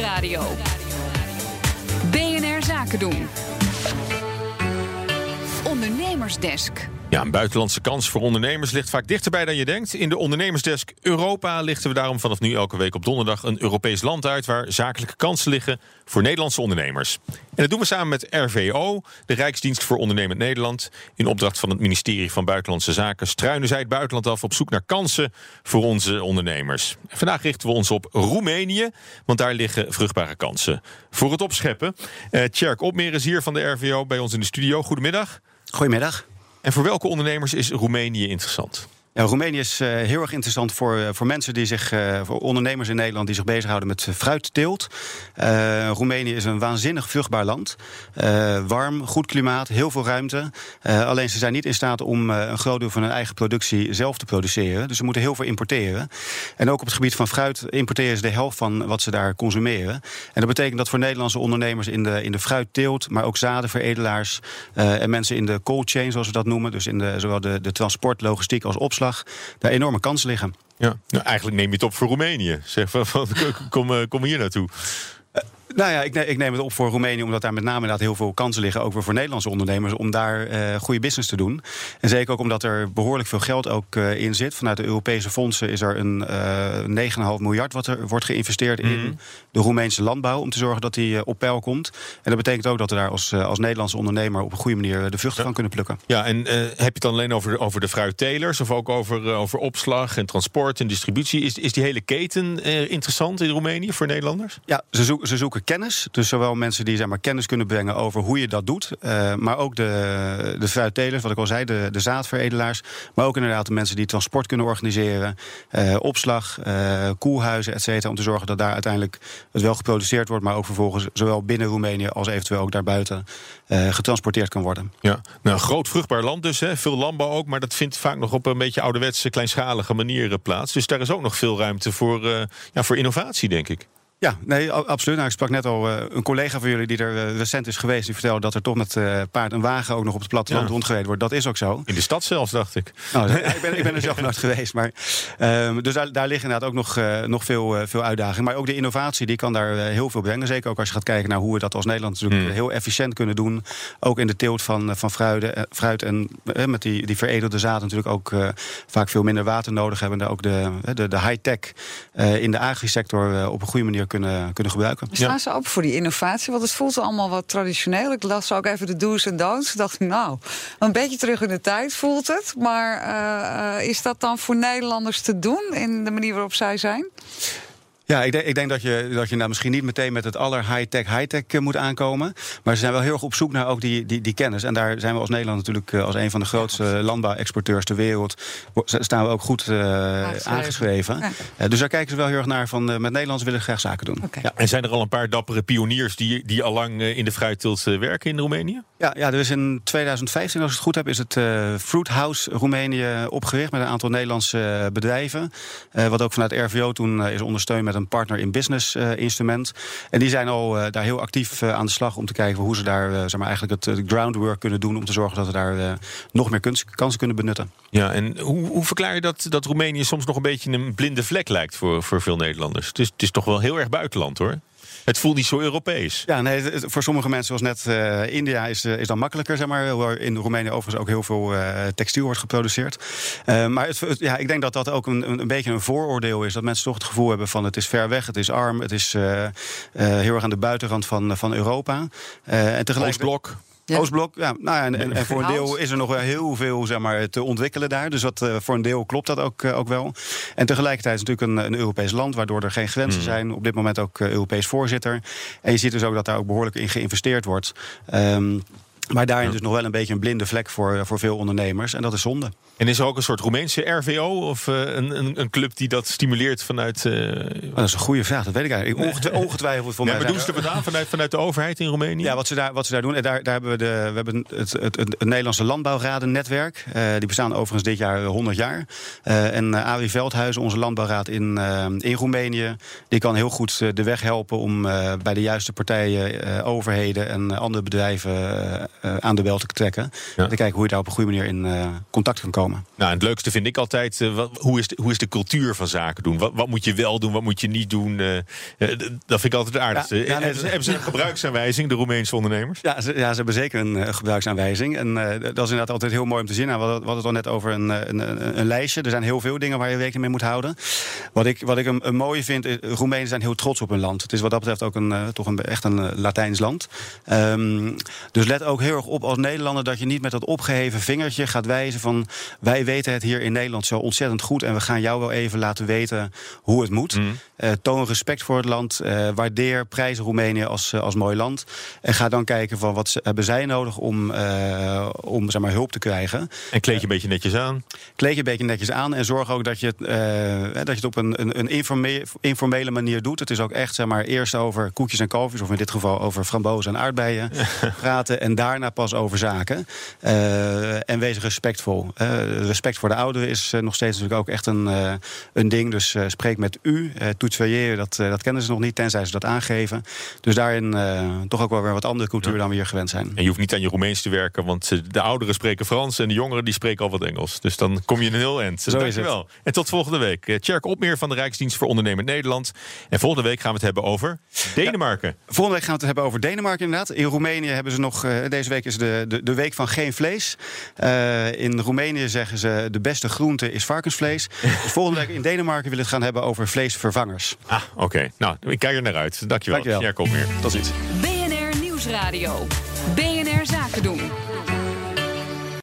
Nieuwsradio. BNR Zaken doen. Ondernemersdesk. Ja, een buitenlandse kans voor ondernemers ligt vaak dichterbij dan je denkt. In de ondernemersdesk Europa lichten we daarom vanaf nu elke week op donderdag een Europees land uit waar zakelijke kansen liggen voor Nederlandse ondernemers. En dat doen we samen met RVO, de Rijksdienst voor Ondernemend Nederland. In opdracht van het ministerie van Buitenlandse Zaken struinen zij het buitenland af op zoek naar kansen voor onze ondernemers. Vandaag richten we ons op Roemenië, want daar liggen vruchtbare kansen voor het opscheppen. Uh, Tjerk Opmeer is hier van de RVO bij ons in de studio. Goedemiddag. Goedemiddag. En voor welke ondernemers is Roemenië interessant? Roemenië is uh, heel erg interessant voor, uh, voor mensen die zich, uh, voor ondernemers in Nederland die zich bezighouden met fruitteelt. Roemenië is een waanzinnig vruchtbaar land. warm, goed klimaat, heel veel ruimte. alleen ze zijn niet in staat om een groot deel van hun eigen productie zelf te produceren. Dus ze moeten heel veel importeren. En ook op het gebied van fruit importeren ze de helft van wat ze daar consumeren. En dat betekent dat voor Nederlandse ondernemers in de, in de fruitteelt, maar ook zadenveredelaars en mensen in de cold chain, zoals we dat noemen, dus in de, zowel de, de transport, logistiek als opslag daar enorme kansen liggen. Ja, nou, eigenlijk neem je het op voor Roemenië. Zeg van, van kom, kom hier naartoe. Nou ja, ik, ik, neem het op voor Roemenië, omdat daar met name inderdaad heel veel kansen liggen, ook weer voor Nederlandse ondernemers, om daar uh, goede business te doen. En zeker ook omdat er behoorlijk veel geld ook uh, in zit. Vanuit de Europese fondsen is er een uh, eh, 9,5 miljard wat er wordt geïnvesteerd in Mhm. de Roemeense landbouw, om te zorgen dat die op peil komt. En dat betekent ook dat we daar als, als Nederlandse ondernemer op een goede manier de vruchten van kunnen plukken. Ja, en heb je het dan alleen over, over de fruittelers of ook over, over opslag en transport en distributie? Is, is die hele keten interessant in Roemenië voor Nederlanders? Ja, ze, zoeken, ze zoeken kennis. Dus zowel mensen die zeg maar, kennis kunnen brengen over hoe je dat doet. Uh, maar ook de, de fruittelers, wat ik al zei, de, de zaadveredelaars. Maar ook inderdaad de mensen die transport kunnen organiseren. Uh, opslag, uh, koelhuizen, et cetera. Om te zorgen dat daar uiteindelijk het wel geproduceerd wordt. Maar ook vervolgens zowel binnen Roemenië als eventueel ook daarbuiten getransporteerd kan worden. Ja, nou, groot vruchtbaar land dus. Hè. Veel landbouw ook. Maar dat vindt vaak nog op een beetje ouderwetse, kleinschalige manier plaats. Dus daar is ook nog veel ruimte voor, ja, voor innovatie, denk ik. Ja, nee, absoluut. Nou, ik sprak net al uh, een collega van jullie die er uh, recent is geweest. Die vertelde dat er toch met uh, paard en wagen ook nog op het platteland ja. rondgereden wordt. Dat is ook zo. In de stad zelfs, dacht ik. Nou, ik, ben, ik ben er zelf nooit geweest. Maar, um, dus daar, daar liggen inderdaad ook nog, nog veel, veel uitdagingen. Maar ook de innovatie die kan daar heel veel brengen. Zeker ook als je gaat kijken naar hoe we dat als Nederland natuurlijk Hmm. heel efficiënt kunnen doen. Ook in de teelt van, van fruiden, fruit en met die, die veredelde zaad natuurlijk ook vaak veel minder water nodig hebben. En daar ook de, de, de high-tech in de agri-sector op een goede manier kunnen, kunnen gebruiken. Staan ze open voor die innovatie? Want het voelt allemaal wat traditioneel. Ik las ook even de do's en don'ts. dacht ik, nou, een beetje terug in de tijd voelt het. Maar uh, is dat dan voor Nederlanders te doen in de manier waarop zij zijn? Ja, ik denk, ik denk dat je, dat je nou misschien niet meteen met het aller high-tech, high-tech moet aankomen. Maar ze zijn wel heel erg op zoek naar ook die, die, die kennis. En daar zijn we als Nederland natuurlijk als een van de grootste landbouwexporteurs ter wereld. staan we ook goed uh, aangeschreven. aangeschreven. Ja. Uh, dus daar kijken ze wel heel erg naar van uh, met Nederlanders willen graag zaken doen. Okay. Ja, en zijn er al een paar dappere pioniers die, die al lang in de fruitteelt werken in Roemenië? Ja, ja, dus in 2015, als ik het goed heb, is het Fruit House Roemenië opgericht met een aantal Nederlandse bedrijven. wat ook vanuit RVO toen is ondersteund met een partner in business uh, instrument. En die zijn al uh, daar heel actief uh, aan de slag om te kijken hoe ze daar zeg maar eigenlijk het groundwork kunnen doen om te zorgen dat we daar nog meer kansen kunnen benutten. Ja, en hoe, hoe, verklaar je dat, dat Roemenië soms nog een beetje een blinde vlek lijkt voor, voor veel Nederlanders? Het is, het is toch wel heel erg buitenland hoor. Het voelt niet zo Europees. Ja, nee, voor sommige mensen, zoals net uh, India, is, uh, is dan makkelijker, zeg maar. Waar in Roemenië overigens ook heel veel uh, textiel wordt geproduceerd. maar het, het, ja, ik denk dat dat ook een, een, beetje een vooroordeel is. Dat mensen toch het gevoel hebben van het is ver weg, het is arm, het is heel erg aan de buitenrand van, van Europa. en tegelijk. Oostblok. Ja. Oostblok, ja. Nou ja, en, en, en, voor een deel is er nog wel heel veel zeg maar, te ontwikkelen daar. Dus dat, uh, voor een deel klopt dat ook, uh, ook wel. En tegelijkertijd is het natuurlijk een, een Europees land... waardoor er geen grenzen Mm. zijn. Op dit moment ook uh, Europees voorzitter. En je ziet dus ook dat daar ook behoorlijk in geïnvesteerd wordt. Um, maar daarin ja. dus nog wel een beetje een blinde vlek voor, voor veel ondernemers. En dat is zonde. En is er ook een soort Roemeense RVO of uh, een, een, een, club die dat stimuleert vanuit. Uh... Oh, dat is een goede vraag, dat weet ik eigenlijk. Ongetwijfeld, ongetwijfeld voor ja, mij. Maar doen ze aan vanuit, vanuit de overheid in Roemenië? Ja, wat ze daar, wat ze daar doen. En daar, daar hebben we, de, we hebben het, het, het, het Nederlandse Landbouwradennetwerk. Uh, die bestaan overigens dit jaar 100 jaar. En Arie Veldhuizen, onze landbouwraad in, in Roemenië, die kan heel goed de weg helpen om bij de juiste partijen, overheden en andere bedrijven aan de bel te trekken. Ja. Te kijken hoe je daar op een goede manier in contact kan komen. Nou, het leukste vind ik altijd, uh, wat, hoe, is de, hoe is de cultuur van zaken doen? Wat, wat moet je wel doen, wat moet je niet doen? Dat vind ik altijd het aardigste. Ja, ja, hebben, ze, hebben, ze, een gebruiksaanwijzing, de Roemeense ondernemers? Ja, ze, ja, ze hebben zeker een gebruiksaanwijzing. En dat is inderdaad altijd heel mooi om te zien. Nou, we hadden het al net over een, een, een, lijstje. Er zijn heel veel dingen waar je rekening mee moet houden. Wat ik, wat ik een, een mooie vind, is, Roemenen zijn heel trots op hun land. Het is wat dat betreft ook een, toch een, echt een Latijns land. Um, dus let ook heel erg op als Nederlander dat je niet met dat opgeheven vingertje gaat wijzen van wij weten het hier in Nederland zo ontzettend goed en we gaan jou wel even laten weten hoe het moet. Mm. Uh, toon respect voor het land, uh, waardeer, prijs Roemenië als, uh, als mooi land en ga dan kijken van wat ze, hebben zij nodig om, om zeg maar, hulp te krijgen. En kleed je een beetje netjes aan? Kleed je een beetje netjes aan en zorg ook dat je dat je het op een, een, een informe informele manier doet. Het is ook echt zeg maar, eerst over koekjes en koffies, of in dit geval over frambozen en aardbeien praten en daarna pas over zaken. Uh, en wees respectvol. Uh, respect voor de ouderen is uh, nog steeds natuurlijk ook echt een, een ding. Dus spreek met u. Uh, dat, dat kennen ze nog niet, tenzij ze dat aangeven. Dus daarin toch ook wel weer wat andere cultuur ja. dan we hier gewend zijn. En je hoeft niet aan je Roemeens te werken, want de ouderen spreken Frans en de jongeren die spreken al wat Engels. Dus dan kom je in een heel eind. Zo dankjewel. En tot volgende week. Tjerk Opmeer van de Rijksdienst voor Ondernemen Nederland. En volgende week gaan we het hebben over Denemarken. Ja, volgende week gaan we het hebben over Denemarken inderdaad. In Roemenië hebben ze nog, uh, deze week is de, de, de, week van geen vlees. Uh, in Roemenië zeggen ze de beste groente is varkensvlees. dus volgende week in Denemarken willen we het gaan hebben over vleesvervangers. Ah, oké. Okay. Nou, ik kijk er naar uit. Dankjewel. Dankjewel. Ja, kom weer. Tot ziens. BNR Nieuwsradio. BNR Zaken doen.